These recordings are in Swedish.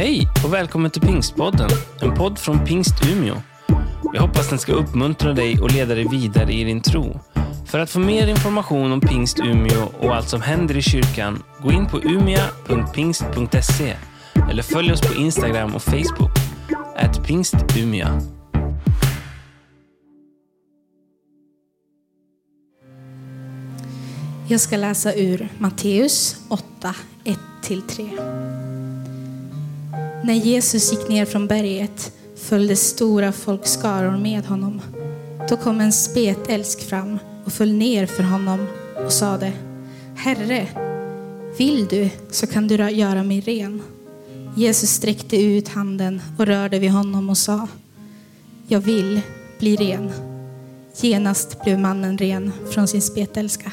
Hej och välkommen till Pingstpodden, en podd från Pingst Umeå. Jag hoppas den ska uppmuntra dig och leda dig vidare i din tro. För att få mer information om Pingst Umeå och allt som händer i kyrkan, gå in på umia.pingst.se eller följ oss på Instagram och Facebook, at pingstumia. Jag ska läsa ur Matteus 8, 1-3. När Jesus gick ner från berget följde stora folkskaror med honom. Då kom en spetälsk fram och föll ner för honom och sade Herre, vill du så kan du göra mig ren. Jesus sträckte ut handen och rörde vid honom och sa Jag vill bli ren. Genast blev mannen ren från sin spetälska.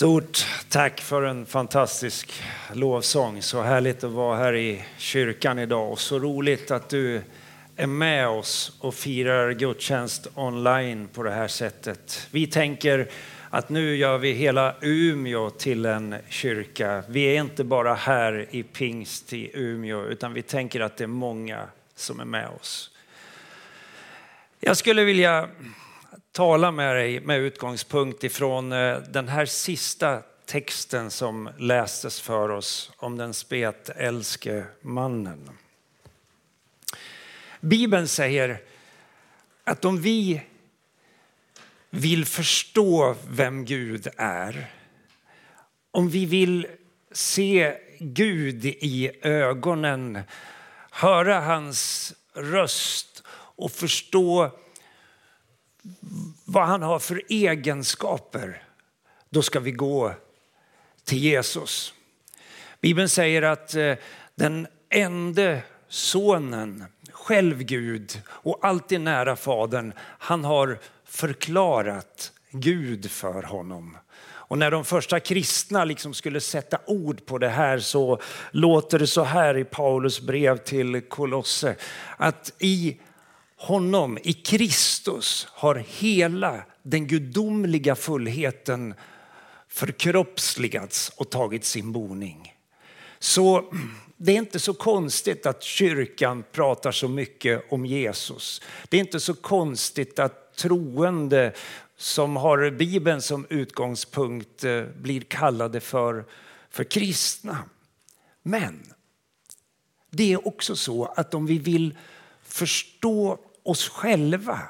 Stort tack för en fantastisk lovsång. Så härligt att vara här i kyrkan idag och så roligt att du är med oss och firar gudstjänst online på det här sättet. Vi tänker att nu gör vi hela Umeå till en kyrka. Vi är inte bara här i pingst i Umeå utan vi tänker att det är många som är med oss. Jag skulle vilja tala med dig med utgångspunkt ifrån eh, den här sista texten som lästes för oss om den spetälske mannen. Bibeln säger att om vi vill förstå vem Gud är, om vi vill se Gud i ögonen, höra hans röst och förstå vad han har för egenskaper, då ska vi gå till Jesus. Bibeln säger att eh, den enda sonen, själv Gud och alltid nära Fadern, han har förklarat Gud för honom. Och när de första kristna liksom skulle sätta ord på det här så låter det så här i Paulus brev till Kolosse. Att i honom, i Kristus, har hela den gudomliga fullheten förkroppsligats och tagit sin boning. Så det är inte så konstigt att kyrkan pratar så mycket om Jesus. Det är inte så konstigt att troende som har Bibeln som utgångspunkt eh, blir kallade för, för kristna. Men det är också så att om vi vill förstå oss själva.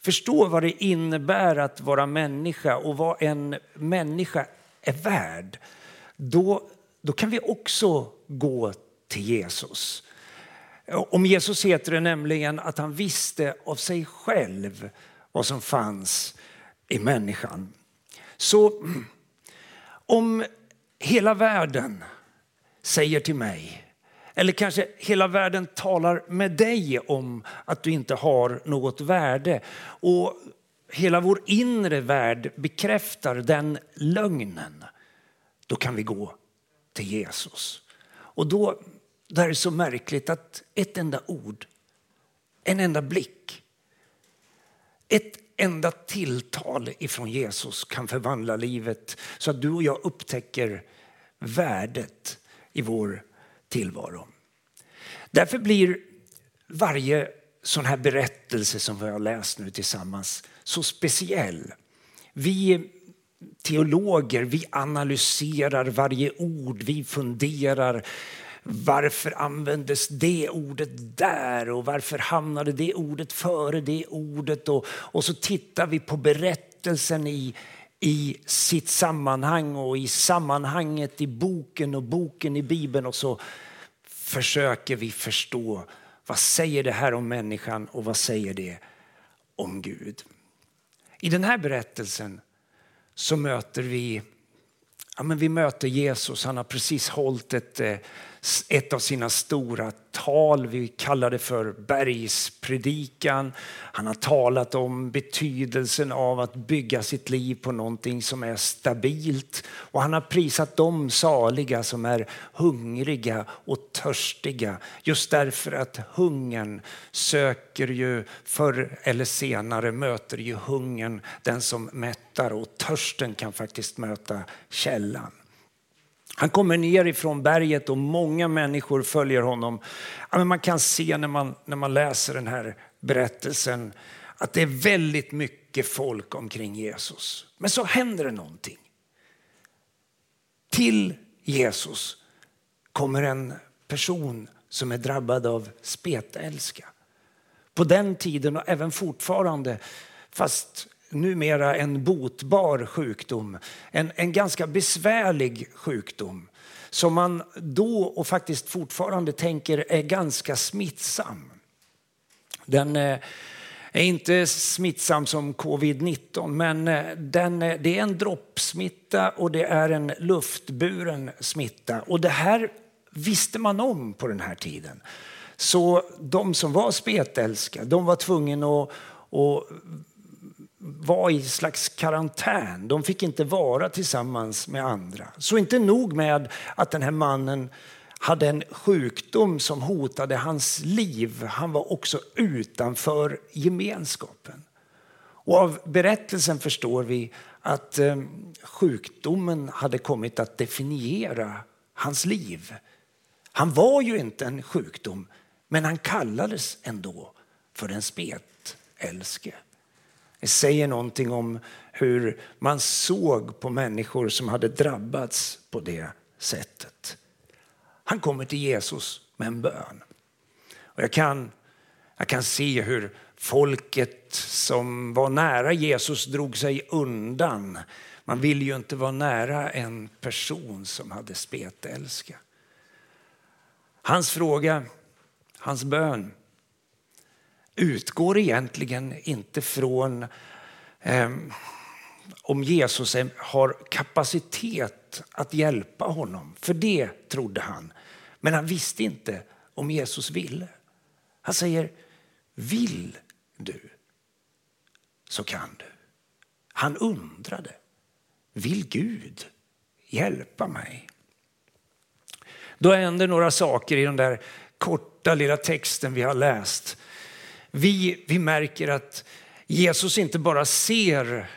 Förstå vad det innebär att vara människa och vad en människa är värd. Då, då kan vi också gå till Jesus. Om Jesus heter det nämligen att han visste av sig själv vad som fanns i människan. Så om hela världen säger till mig eller kanske hela världen talar med dig om att du inte har något värde. Och hela vår inre värld bekräftar den lögnen. Då kan vi gå till Jesus. Och då, då är det så märkligt att ett enda ord, en enda blick, ett enda tilltal ifrån Jesus kan förvandla livet så att du och jag upptäcker värdet i vår tillvaro. Därför blir varje sån här berättelse som vi har läst nu tillsammans så speciell. Vi teologer, vi analyserar varje ord, vi funderar varför användes det ordet där och varför hamnade det ordet före det ordet? Och, och så tittar vi på berättelsen i, i sitt sammanhang och i sammanhanget i boken och boken i Bibeln och så försöker vi förstå vad säger det här om människan och vad säger det om Gud. I den här berättelsen så möter vi, ja men vi möter Jesus. Han har precis hållit ett eh, ett av sina stora tal. Vi kallar det för bergspredikan. Han har talat om betydelsen av att bygga sitt liv på någonting som är stabilt. Och han har prisat de saliga som är hungriga och törstiga. Just därför att hungern söker ju förr eller senare möter ju hungern den som mättar och törsten kan faktiskt möta källan. Han kommer ner ifrån berget och många människor följer honom. man kan se när man, när man läser den här berättelsen att det är väldigt mycket folk omkring Jesus. Men så händer det någonting. Till Jesus kommer en person som är drabbad av spetälska. På den tiden och även fortfarande, fast numera en botbar sjukdom. En, en ganska besvärlig sjukdom som man då och faktiskt fortfarande tänker är ganska smittsam. Den eh, är inte smittsam som covid-19 men eh, den, eh, det är en droppsmitta och det är en luftburen smitta. Och det här visste man om på den här tiden. Så de som var spetälska de var tvungna att, att var i slags karantän. De fick inte vara tillsammans med andra. Så inte nog med att den här mannen hade en sjukdom som hotade hans liv. Han var också utanför gemenskapen. Och av berättelsen förstår vi att eh, sjukdomen hade kommit att definiera hans liv. Han var ju inte en sjukdom, men han kallades ändå för den spetälske. Det säger någonting om hur man såg på människor som hade drabbats på det sättet. Han kommer till Jesus med en bön. Och jag, kan, jag kan se hur folket som var nära Jesus drog sig undan. Man vill ju inte vara nära en person som hade spetälska. Hans fråga, hans bön utgår egentligen inte från eh, om Jesus har kapacitet att hjälpa honom. För det trodde han. Men han visste inte om Jesus ville. Han säger, vill du så kan du. Han undrade, vill Gud hjälpa mig? Då händer några saker i den där korta lilla texten vi har läst vi, vi märker att Jesus inte bara ser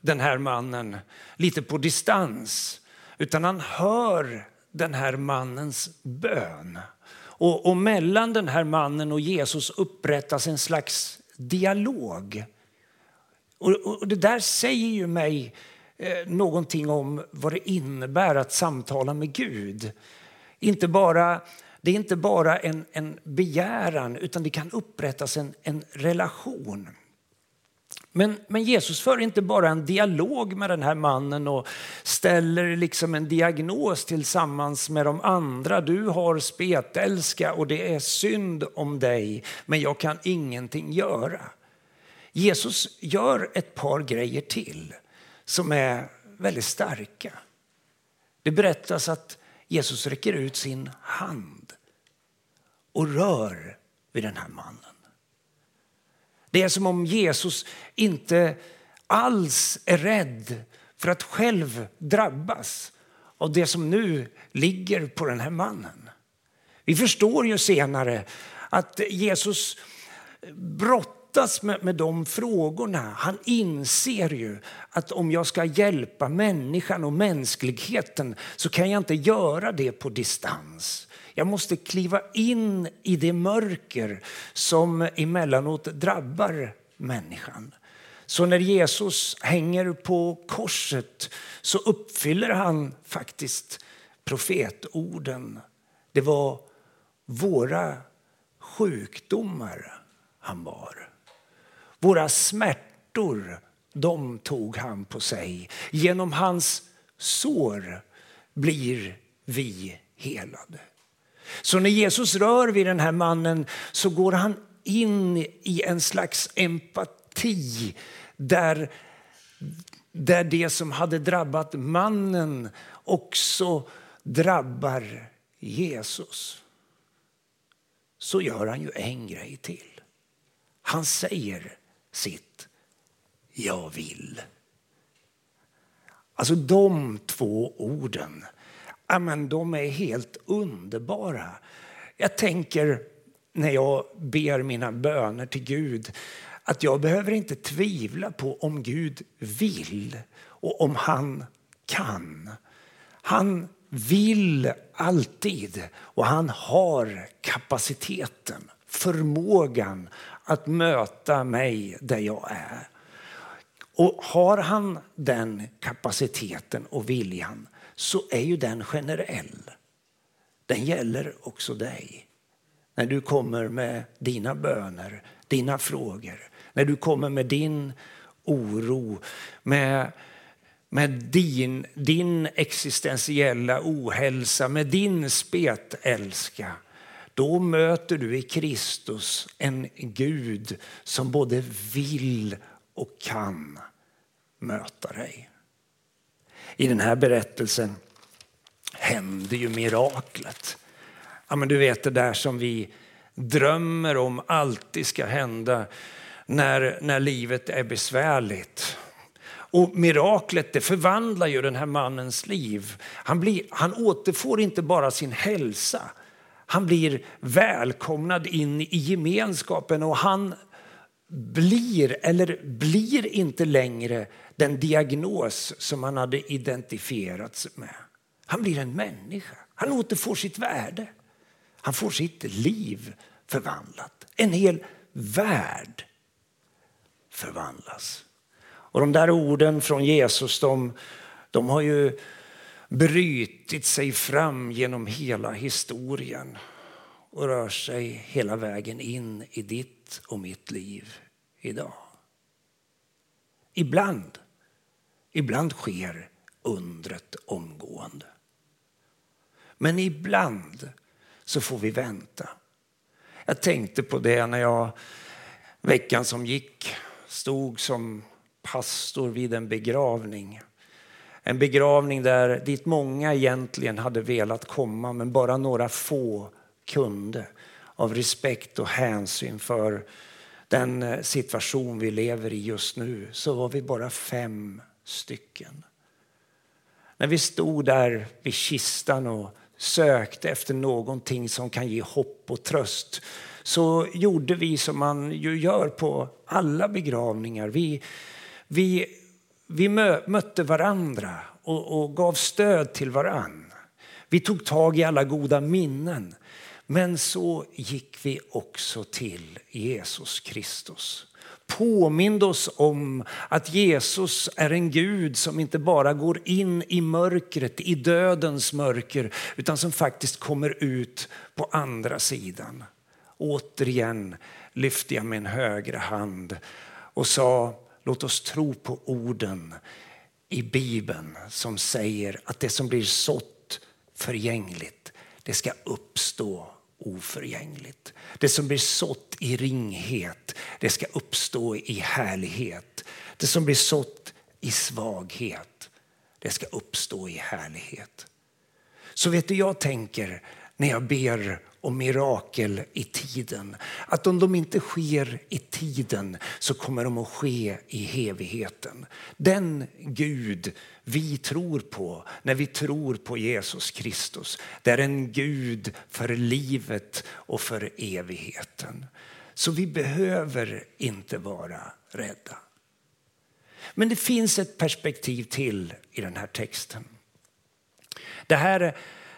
den här mannen lite på distans, utan han hör den här mannens bön. Och, och mellan den här mannen och Jesus upprättas en slags dialog. Och, och det där säger ju mig eh, någonting om vad det innebär att samtala med Gud. Inte bara det är inte bara en, en begäran utan det kan upprättas en, en relation. Men, men, Jesus för inte bara en dialog med den här mannen och ställer liksom en diagnos tillsammans med de andra. Du har spetälska och det är synd om dig, men jag kan ingenting göra. Jesus gör ett par grejer till som är väldigt starka. Det berättas att Jesus räcker ut sin hand och rör vid den här mannen. Det är som om Jesus inte alls är rädd för att själv drabbas av det som nu ligger på den här mannen. Vi förstår ju senare att Jesus brottas med, med de frågorna. Han inser ju att om jag ska hjälpa människan och mänskligheten så kan jag inte göra det på distans. Jag måste kliva in i det mörker som emellanåt drabbar människan. Så när Jesus hänger på korset så uppfyller han faktiskt profetorden. Det var våra sjukdomar han bar. Våra smärtor, de tog han på sig. Genom hans sår blir vi helade. Så när Jesus rör vid den här mannen så går han in i en slags empati där, där det som hade drabbat mannen också drabbar Jesus så gör han ju en grej till. Han säger sitt jag vill. Alltså de två orden, amen, de är helt underbara. Jag tänker när jag ber mina böner till Gud att jag behöver inte tvivla på om Gud vill och om han kan. Han vill alltid och han har kapaciteten, förmågan att möta mig där jag är. Och har han den kapaciteten och viljan så är ju den generell. Den gäller också dig. När du kommer med dina böner, dina frågor, när du kommer med din oro, med, med din, din existentiella ohälsa, med din spetälska. Då möter du i Kristus en Gud som både vill och kan möta dig. I den här berättelsen händer ju miraklet. Ja, men du vet det där som vi drömmer om alltid ska hända när, när livet är besvärligt. Och miraklet det förvandlar ju den här mannens liv. Han, blir, han återfår inte bara sin hälsa. Han blir välkomnad in i gemenskapen och han blir eller blir inte längre den diagnos som han hade identifierats med. Han blir en människa. Han återfår sitt värde. Han får sitt liv förvandlat. En hel värld förvandlas. Och de där orden från Jesus de, de har ju brytit sig fram genom hela historien och rör sig hela vägen in i ditt och mitt liv idag. Ibland, ibland sker undret omgående. Men ibland så får vi vänta. Jag tänkte på det när jag veckan som gick stod som pastor vid en begravning. En begravning där dit många egentligen hade velat komma men bara några få kunde av respekt och hänsyn för den eh, situation vi lever i just nu så var vi bara fem stycken. När vi stod där vid kistan och sökte efter någonting som kan ge hopp och tröst så gjorde vi som man ju gör på alla begravningar. Vi, vi, vi mötte varandra och, och gav stöd till varann. Vi tog tag i alla goda minnen. Men så gick vi också till Jesus Kristus. Påminde oss om att Jesus är en Gud som inte bara går in i mörkret, i dödens mörker, utan som faktiskt kommer ut på andra sidan. Återigen lyfte jag min högra hand och sa låt oss tro på orden i Bibeln som säger att det som blir sått förgängligt, det ska uppstå oförgängligt. Det som blir sått i ringhet, det ska uppstå i härlighet. Det som blir sått i svaghet, det ska uppstå i härlighet. Så vet du, jag tänker när jag ber och mirakel i tiden. Att om de inte sker i tiden så kommer de att ske i evigheten. Den Gud vi tror på när vi tror på Jesus Kristus, det är en Gud för livet och för evigheten. Så vi behöver inte vara rädda. Men det finns ett perspektiv till i den här texten. Det här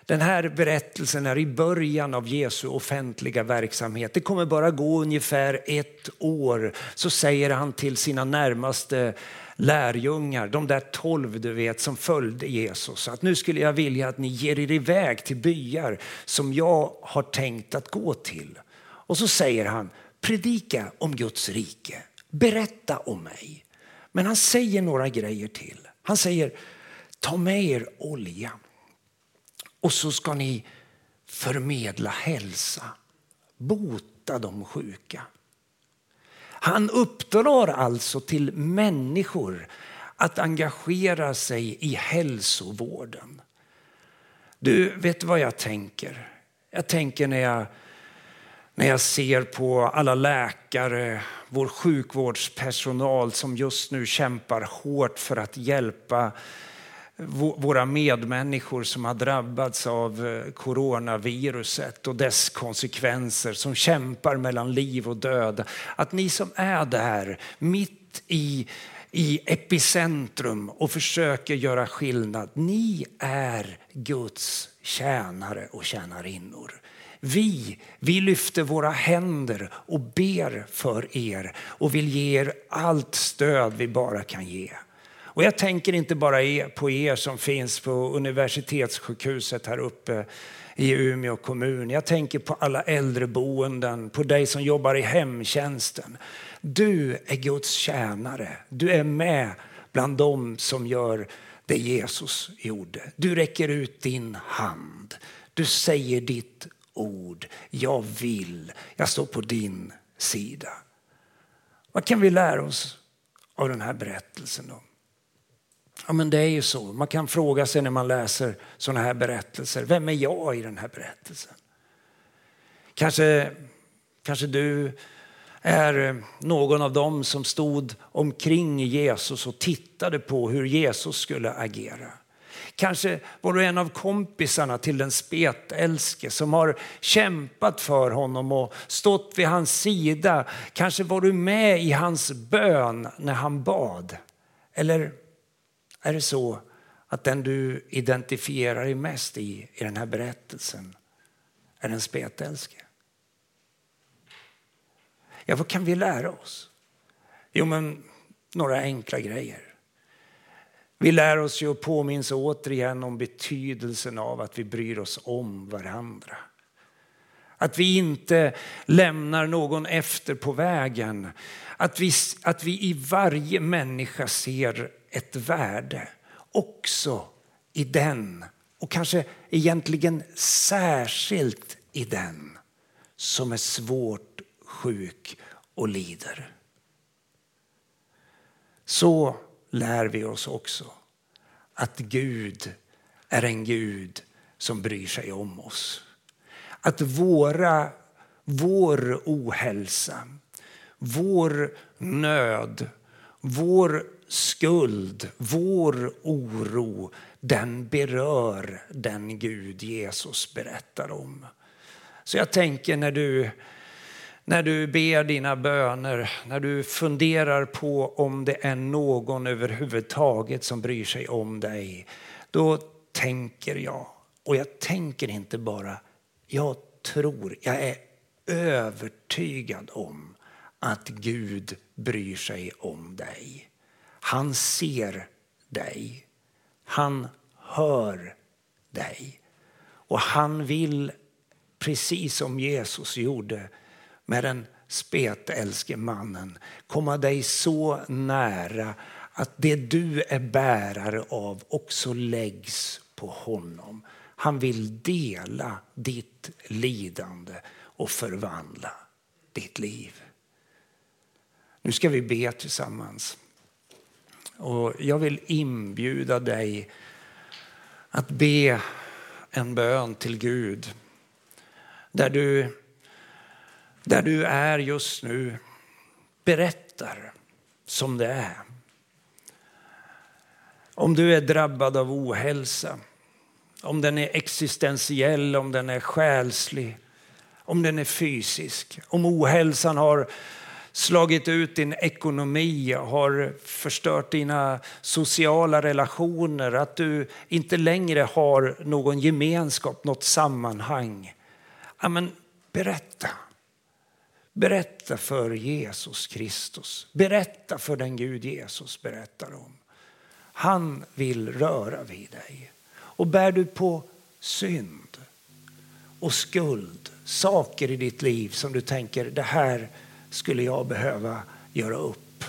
den här berättelsen är i början av Jesu offentliga verksamhet. Det kommer bara gå ungefär ett år så säger han till sina närmaste lärjungar, de där tolv du vet som följde Jesus, att nu skulle jag vilja att ni ger er iväg till byar som jag har tänkt att gå till. Och så säger han, predika om Guds rike, berätta om mig. Men han säger några grejer till. Han säger, ta med er olja och så ska ni förmedla hälsa, bota de sjuka. Han uppdrar alltså till människor att engagera sig i hälsovården. Du, vet vad jag tänker? Jag tänker när jag, när jag ser på alla läkare, vår sjukvårdspersonal som just nu kämpar hårt för att hjälpa våra medmänniskor som har drabbats av eh, coronaviruset och dess konsekvenser, som kämpar mellan liv och död. Att ni som är där, mitt i, i epicentrum och försöker göra skillnad, ni är Guds tjänare och tjänarinnor. Vi, vi lyfter våra händer och ber för er och vill ge er allt stöd vi bara kan ge. Och jag tänker inte bara på er som finns på universitetssjukhuset här uppe i Umeå kommun. Jag tänker på alla äldreboenden, på dig som jobbar i hemtjänsten. Du är Guds tjänare. Du är med bland dem som gör det Jesus gjorde. Du räcker ut din hand. Du säger ditt ord. Jag vill. Jag står på din sida. Vad kan vi lära oss av den här berättelsen? Då? Ja, men det är ju så. Man kan fråga sig när man läser sådana här berättelser. Vem är jag i den här berättelsen? Kanske, kanske du är eh, någon av dem som stod omkring Jesus och tittade på hur Jesus skulle agera. Kanske var du en av kompisarna till den spetälske som har kämpat för honom och stått vid hans sida. Kanske var du med i hans bön när han bad. Eller är det så att den du identifierar dig mest i, i den här berättelsen är en spetälske? Ja, vad kan vi lära oss? Jo, men några enkla grejer. Vi lär oss ju och påminns återigen om betydelsen av att vi bryr oss om varandra. Att vi inte lämnar någon efter på vägen. Att vi, att vi i varje människa ser ett värde också i den och kanske egentligen särskilt i den som är svårt sjuk och lider. Så lär vi oss också att Gud är en Gud som bryr sig om oss. Att våra, vår ohälsa, vår nöd, vår skuld, vår oro, den berör den Gud Jesus berättar om. Så jag tänker när du, när du ber dina böner, när du funderar på om det är någon överhuvudtaget som bryr sig om dig, då tänker jag, och jag tänker inte bara, jag tror, jag är övertygad om att Gud bryr sig om dig. Han ser dig. Han hör dig. Och han vill, precis som Jesus gjorde med den spetälske mannen, komma dig så nära att det du är bärare av också läggs på honom. Han vill dela ditt lidande och förvandla ditt liv. Nu ska vi be tillsammans. Och jag vill inbjuda dig att be en bön till Gud. Där du, där du är just nu, berättar som det är. Om du är drabbad av ohälsa, om den är existentiell, om den är själslig, om den är fysisk, om ohälsan har slagit ut din ekonomi, har förstört dina sociala relationer, att du inte längre har någon gemenskap, något sammanhang. Ja, men berätta. Berätta för Jesus Kristus. Berätta för den Gud Jesus berättar om. Han vill röra vid dig. Och bär du på synd och skuld, saker i ditt liv som du tänker det här skulle jag behöva göra upp.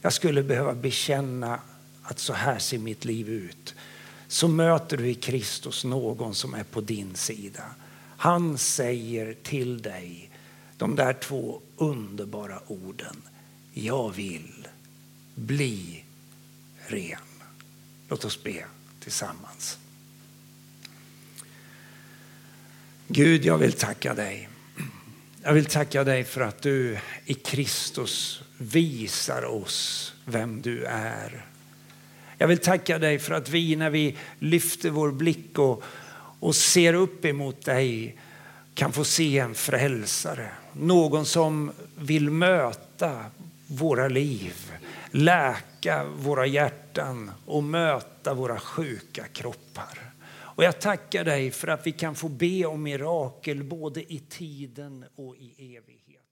Jag skulle behöva bekänna att så här ser mitt liv ut. Så möter du i Kristus någon som är på din sida. Han säger till dig de där två underbara orden. Jag vill bli ren. Låt oss be tillsammans. Gud, jag vill tacka dig. Jag vill tacka dig för att du i Kristus visar oss vem du är. Jag vill tacka dig för att vi när vi lyfter vår blick och, och ser upp emot dig kan få se en frälsare. Någon som vill möta våra liv, läka våra hjärtan och möta våra sjuka kroppar. Och jag tackar dig för att vi kan få be om mirakel både i tiden och i evighet.